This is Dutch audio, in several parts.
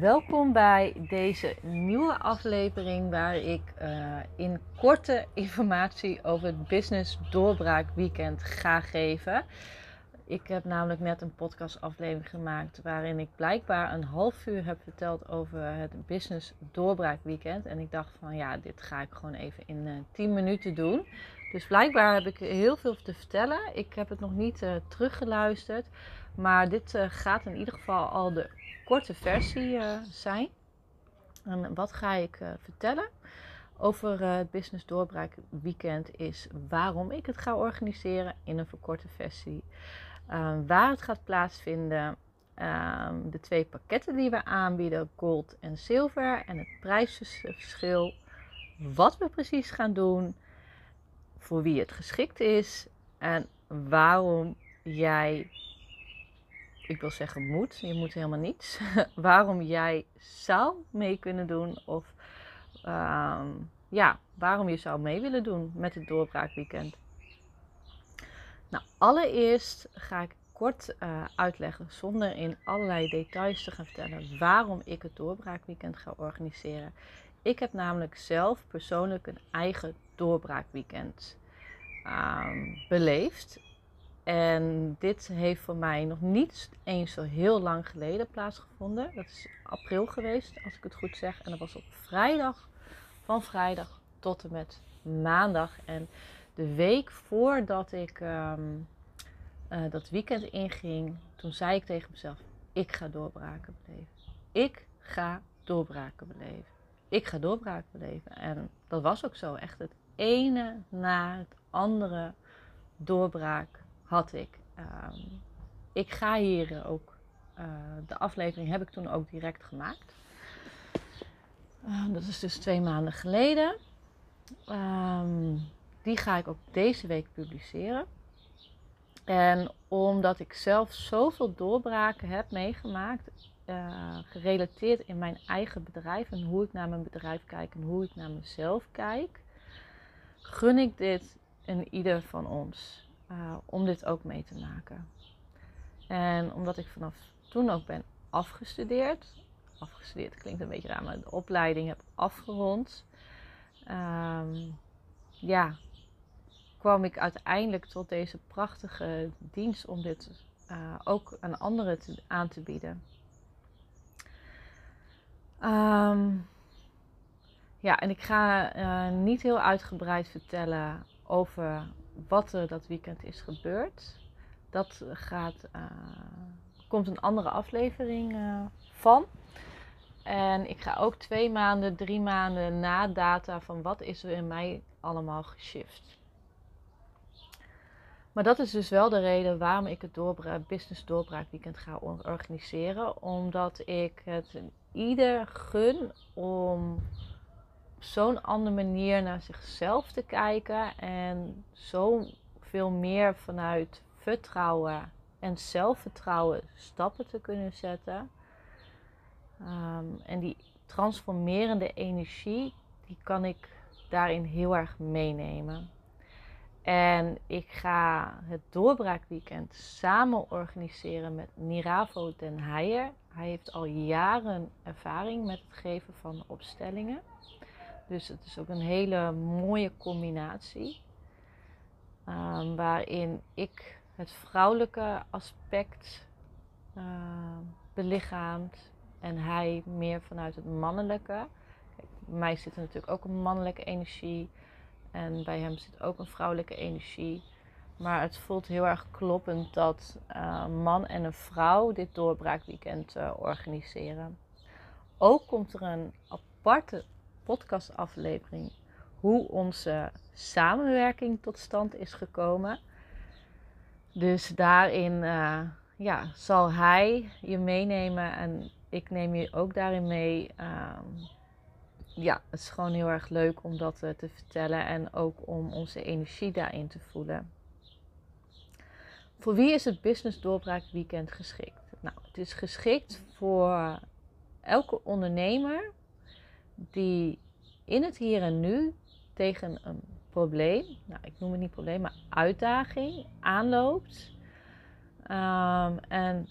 Welkom bij deze nieuwe aflevering waar ik uh, in korte informatie over het Business Doorbraak Weekend ga geven. Ik heb namelijk net een podcastaflevering gemaakt waarin ik blijkbaar een half uur heb verteld over het Business Doorbraak Weekend. En ik dacht van ja, dit ga ik gewoon even in uh, eh, 10 minuten doen. Dus blijkbaar heb ik heel veel te vertellen. Ik heb het nog niet uh, teruggeluisterd. Maar dit gaat in ieder geval al de korte versie uh, zijn. En wat ga ik uh, vertellen over het Business Doorbraak Weekend is waarom ik het ga organiseren in een verkorte versie. Ehm, waar het gaat plaatsvinden. Um, de twee pakketten die we aanbieden, gold en zilver. En het prijsverschil. Wat we precies gaan doen. Voor wie het geschikt is. En waarom jij ik wil zeggen moet, je moet helemaal niets. waarom jij zou mee kunnen doen of ehm, ja, waarom je zou mee willen doen met het doorbraakweekend. Nou, allereerst ga ik kort uh, uitleggen, zonder in allerlei details te gaan vertellen, waarom ik het doorbraakweekend ga organiseren. Ik heb namelijk zelf persoonlijk een eigen doorbraakweekend um, beleefd. En dit heeft voor mij nog niet eens zo heel lang geleden plaatsgevonden. Dat is april geweest, als ik het goed zeg. En dat was op vrijdag, van vrijdag tot en met maandag. En de week voordat ik ehm, eh, dat weekend inging, toen zei ik tegen mezelf: Ik ga doorbraken beleven. Ik ga doorbraken beleven. Ik ga doorbraken beleven. En dat was ook zo. Echt het ene na het andere doorbraak had ik. Ehm, ik ga hier ook, uh, de aflevering heb ik toen ook direct gemaakt. Uh, dat is dus twee maanden geleden. Um, die ga ik ook deze week publiceren. En omdat ik zelf zoveel doorbraken heb meegemaakt, uh, gerelateerd in mijn eigen bedrijf en hoe ik naar mijn bedrijf kijk en hoe ik naar mezelf kijk, gun ik dit in ieder van ons. Eh, om dit ook mee te maken. En omdat ik vanaf toen ook ben afgestudeerd, afgestudeerd klinkt een beetje raar, maar de opleiding heb afgerond, ehm, ja, kwam ik uiteindelijk tot deze prachtige dienst om dit uh, ook aan anderen aan te bieden. Um, ja, en ik ga uh, niet heel uitgebreid vertellen over wat er dat weekend is gebeurd. Dat gaat, uh, komt een andere aflevering uh, van. En ik ga ook twee maanden, drie maanden na data van wat is er in mij allemaal geshift. Maar dat is dus wel de reden waarom ik het Business Doorbraak Weekend ga organiseren. Omdat ik het ieder gun om zo'n andere manier naar zichzelf te kijken en zo veel meer vanuit vertrouwen en zelfvertrouwen stappen te kunnen zetten. Ehm, en die transformerende energie, die kan ik daarin heel erg meenemen. En ik ga het doorbraakweekend samen organiseren met Niravo Den Heijer. Hij heeft al jaren ervaring met het geven van opstellingen. Dus het is ook een hele mooie combinatie. Um, waarin ik het vrouwelijke aspect uh, belichaamt en hij meer vanuit het mannelijke. Kijk, bij mij zit er natuurlijk ook een mannelijke energie en bij hem zit ook een vrouwelijke energie. Maar het voelt heel erg kloppend dat uh, man en een vrouw dit doorbraakweekend uh, organiseren. Ook komt er een aparte podcastaflevering hoe onze samenwerking tot stand is gekomen. Dus daarin uh, ja, zal hij je meenemen en ik neem je ook daarin mee. Um, ja, het is gewoon heel erg leuk om dat uh, te vertellen en ook om onze energie daarin te voelen. Voor wie is het Business Doorbraak Weekend geschikt? Nou, het is geschikt voor elke ondernemer die in het hier en nu tegen een probleem, nou ik noem het niet probleem, maar uitdaging aanloopt. Um, en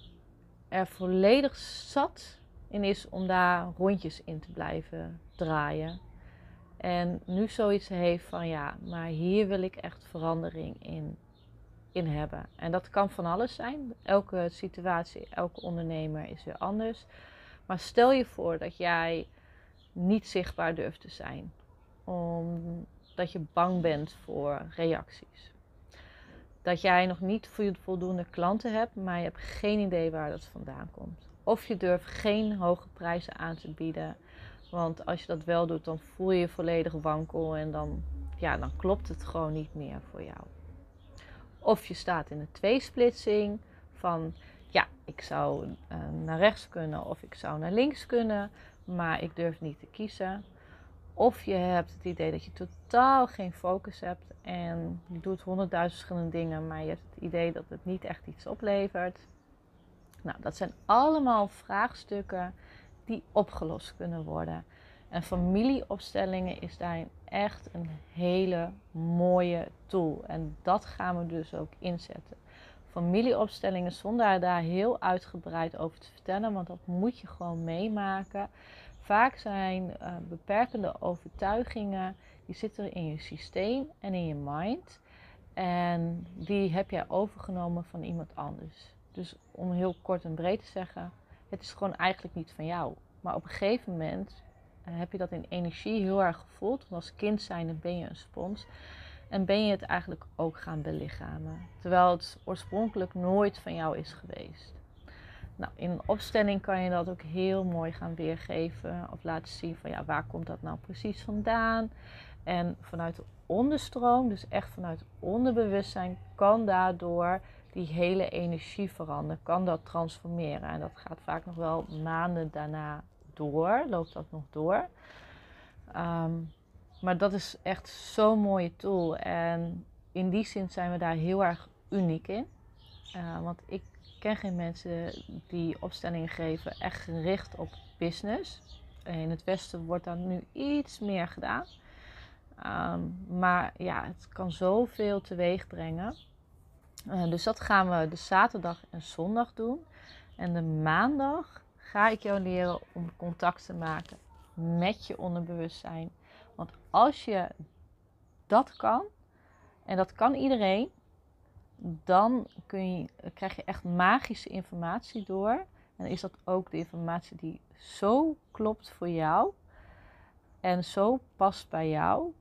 er volledig zat in is om daar rondjes in te blijven draaien. En nu zoiets heeft van ja, maar hier wil ik echt verandering in, in hebben. En dat kan van alles zijn. Elke situatie, elke ondernemer is weer anders. Maar stel je voor dat jij niet zichtbaar durft te zijn. Omdat je bang bent voor reacties. Dat jij nog niet voldoende klanten hebt, maar je hebt geen idee waar dat vandaan komt. Of je durft geen hoge prijzen aan te bieden. Want als je dat wel doet, dan voel je je volledig wankel en dan, ja, dan klopt het gewoon niet meer voor jou. Of je staat in een tweesplitsing van ja, ik zou uh, naar rechts kunnen of ik zou naar links kunnen, maar ik durf niet te kiezen. Of je hebt het idee dat je totaal geen focus hebt en je doet honderdduizend verschillende dingen, maar je hebt het idee dat het niet echt iets oplevert. Nou, dat zijn allemaal vraagstukken die opgelost kunnen worden. En familieopstellingen is daarin echt een hele mooie tool. En dat gaan we dus ook inzetten. Familieopstellingen zonder daar heel uitgebreid over te vertellen, want dat moet je gewoon meemaken. Vaak zijn uh, beperkende overtuigingen, die zitten in je systeem en in je mind. En die heb jij overgenomen van iemand anders. Dus om heel kort en breed te zeggen, het is gewoon eigenlijk niet van jou. Maar op een gegeven moment eh, heb je dat in energie heel erg gevoeld. Want als kind zijnde ben je een spons. En ben je het eigenlijk ook gaan belichamen. Terwijl het oorspronkelijk nooit van jou is geweest. Nou, in een opstelling kan je dat ook heel mooi gaan weergeven. Of laten zien van ja, waar komt dat nou precies vandaan. En vanuit de onderstroom, dus echt vanuit onderbewustzijn, kan daardoor die hele energie veranderen, kan dat transformeren. En dat gaat vaak nog wel maanden daarna door, loopt dat nog door. Ehm, maar dat is echt zo'n mooie tool. En in die zin zijn we daar heel erg uniek in. Uh, want ik ken geen mensen die opstellingen geven echt gericht op business. In het Westen wordt daar nu iets meer gedaan. Um, maar ja, het kan zoveel teweeg brengen. Uh, dus dat gaan we de zaterdag en zondag doen. En de maandag ga ik jou leren om contact te maken met je onderbewustzijn. Want als je dat kan, en dat kan iedereen, dan kun je, krijg je echt magische informatie door. En is dat ook de informatie die zo klopt voor jou en zo past bij jou,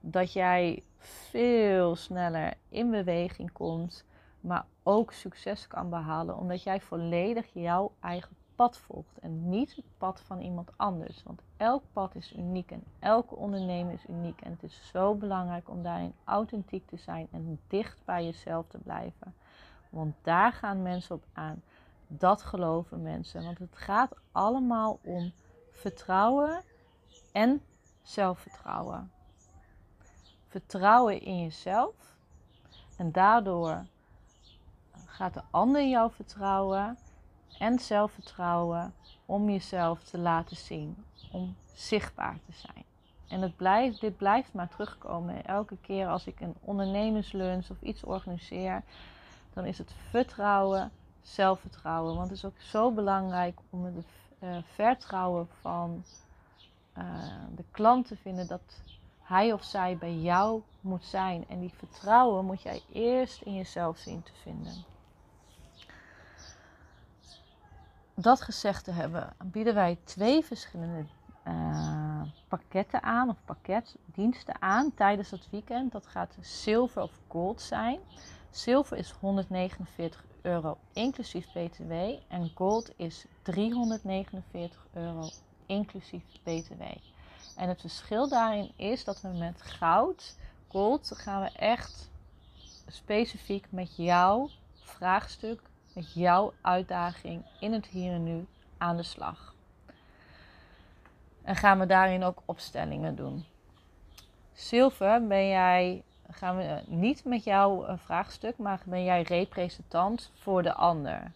dat jij veel sneller in beweging komt, maar ook succes kan behalen, omdat jij volledig jouw eigen pad volgt en niet het pad van iemand anders. Want elk pad is uniek en elke ondernemer is uniek. En het is zo belangrijk om daarin authentiek te zijn en dicht bij jezelf te blijven. Want daar gaan mensen op aan. Dat geloven mensen. Want het gaat allemaal om vertrouwen en zelfvertrouwen. Vertrouwen in jezelf. En daardoor gaat de ander jou vertrouwen en zelfvertrouwen om jezelf te laten zien, om zichtbaar te zijn. En het blijft, dit blijft maar terugkomen. Elke keer als ik een ondernemerslunch of iets organiseer, dan is het vertrouwen, zelfvertrouwen. Want het is ook zo belangrijk om het uh, vertrouwen van uh, de klant te vinden dat hij of zij bij jou moet zijn. En die vertrouwen moet jij eerst in jezelf zien te vinden. Dat gezegd te hebben, bieden wij twee verschillende uh, pakketten aan of pakketdiensten aan tijdens het weekend. Dat gaat zilver of gold zijn. Zilver is 149 euro inclusief BTW en gold is 349 euro inclusief BTW. En het verschil daarin is dat we met goud, gold, gaan we echt specifiek met jou vraagstuk, met jouw uitdaging in het hier en nu aan de slag. En gaan we daarin ook opstellingen doen. Zilver, ben jij, gaan we eh, niet met jouw eh, vraagstuk, maar ben jij representant voor de ander.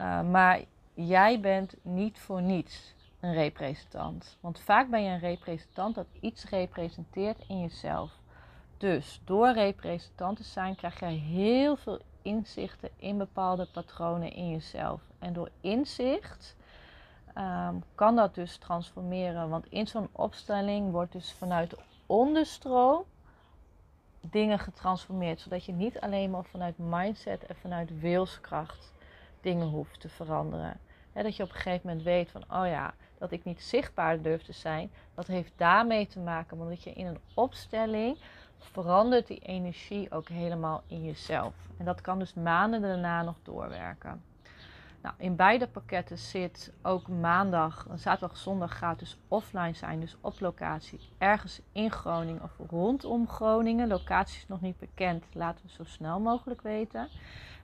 Uh, maar jij bent niet voor niets een representant. Want vaak ben je een representant dat iets representeert in jezelf. Dus door representant te zijn krijg je heel veel inzichten in bepaalde patronen in jezelf. En door inzicht um, kan dat dus transformeren. Want in zo'n opstelling wordt dus vanuit de onderstroom dingen getransformeerd. Zodat je niet alleen maar vanuit mindset en vanuit wilskracht dingen hoeft te veranderen. dat je op een gegeven moment weet van, oh ja, dat ik niet zichtbaar durf te zijn. Dat heeft daarmee te maken, want dat je in een opstelling verandert die energie ook helemaal in jezelf. En dat kan dus maanden daarna nog doorwerken. Nou, in beide pakketten zit ook maandag, zaterdag, zondag gaat dus offline zijn, dus op locatie, ergens in Groningen of rondom Groningen. Locatie is nog niet bekend, laten we zo snel mogelijk weten.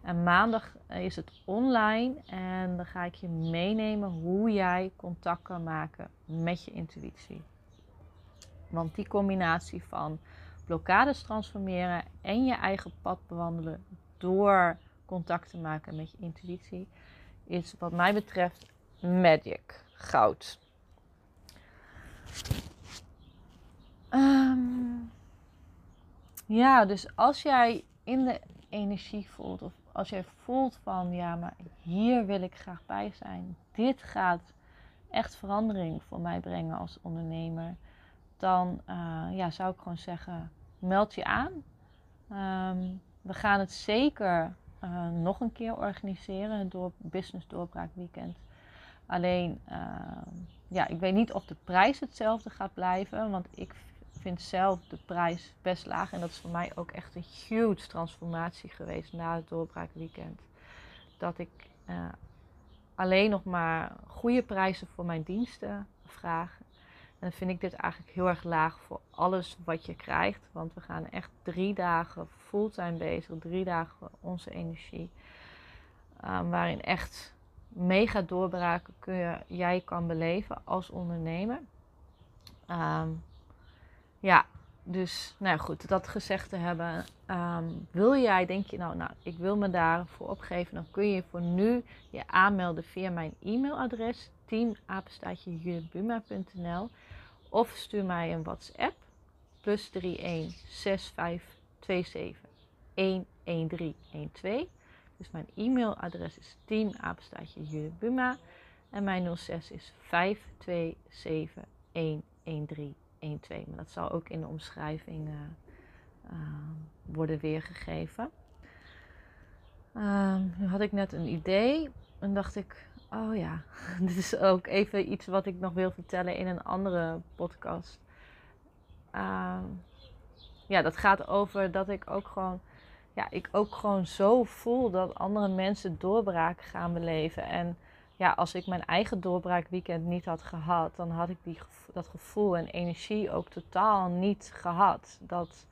En maandag is het online en dan ga ik je meenemen hoe jij contact kan maken met je intuïtie. Want die combinatie van blokkades transformeren en je eigen pad bewandelen door contact te maken met je intuïtie is wat mij betreft magic, goud. Ehm, ja, dus als jij in de energie voelt of als jij voelt van ja, maar hier wil ik graag bij zijn. Dit gaat echt verandering voor mij brengen als ondernemer. Dan uh, ja, zou ik gewoon zeggen, meld je aan. Ehm, we gaan het zeker uh, nog een keer organiseren, door Business Doorbraak Weekend. Alleen, uh, ja, ik weet niet of de prijs hetzelfde gaat blijven, want ik vind zelf de prijs best laag. En dat is voor mij ook echt een huge transformatie geweest na het doorbraakweekend. Dat ik uh, alleen nog maar goede prijzen voor mijn diensten vraag. En dan vind ik dit eigenlijk heel erg laag voor alles wat je krijgt. Want we gaan echt drie dagen fulltime bezig. Drie dagen onze energie. Um, waarin echt mega doorbraken kun je, jij kan beleven als ondernemer. Um, ja, dus nou goed, dat gezegd te hebben. Um, wil jij, denk je nou, nou, ik wil me daarvoor opgeven, dan kun je voor nu je aanmelden via mijn e-mailadres teamapenstaatjejulebuma.nl of stuur mij een WhatsApp plus 316527 Dus mijn e-mailadres is teamapenstaatjejulebuma en mijn 06 is 527 113 1, 2. Maar dat zal ook in de omschrijving uh, uh, worden weergegeven. Uh, nu had ik net een idee en dacht ik, oh ja, dit is ook even iets wat ik nog wil vertellen in een andere podcast. Ehm, ja, dat gaat over dat ik ook gewoon, ja, ik ook gewoon zo voel dat andere mensen doorbraak gaan beleven. En ja, als ik mijn eigen doorbraakweekend niet had gehad, dan had ik die, dat gevoel en energie ook totaal niet gehad. Dat,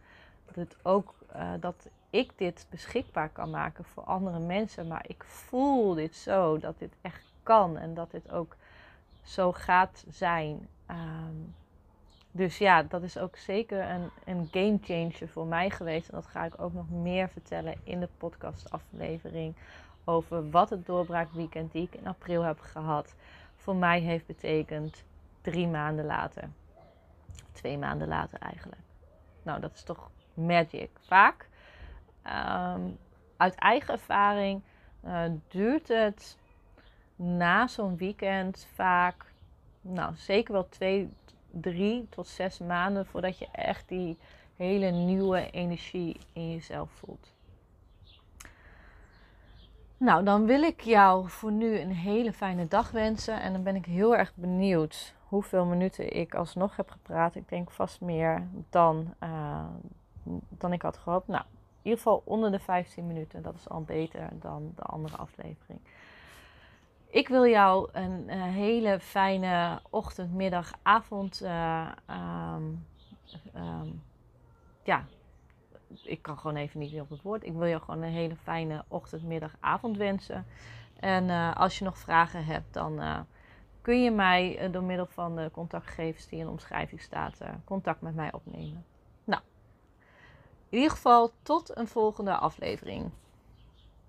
het ook, uh, dat ik dit beschikbaar kan maken voor andere mensen. Maar ik voel dit zo, dat dit echt kan en dat dit ook zo gaat zijn. Um, dus ja, dat is ook zeker een, een game changer voor mij geweest. En dat ga ik ook nog meer vertellen in de podcastaflevering over wat het doorbraakweekend die ik in april heb gehad voor mij heeft betekend drie maanden later. Twee maanden later eigenlijk. Nou, dat is toch magic. Vaak, um, uit eigen ervaring, uh, duurt het na zo'n weekend vaak, nou zeker wel twee, drie tot zes maanden voordat je echt die hele nieuwe energie in jezelf voelt. Nou, dan wil ik jou voor nu een hele fijne dag wensen. En dan ben ik heel erg benieuwd hoeveel minuten ik alsnog heb gepraat. Ik denk vast meer dan, uh, dan ik had gehoopt. Nou, in ieder geval onder de 15 minuten. Dat is al beter dan de andere aflevering. Ik wil jou een, uh, hele fijne ochtend, middag, avond uh, um, um, ja, ik kan gewoon even niet meer op het woord. Ik wil je gewoon een hele fijne ochtend, middag, avond wensen. En eh, als je nog vragen hebt, dan kun je mij door middel van de contactgegevens die in de omschrijving staat, contact met mij opnemen. Nou, in ieder geval tot een volgende aflevering.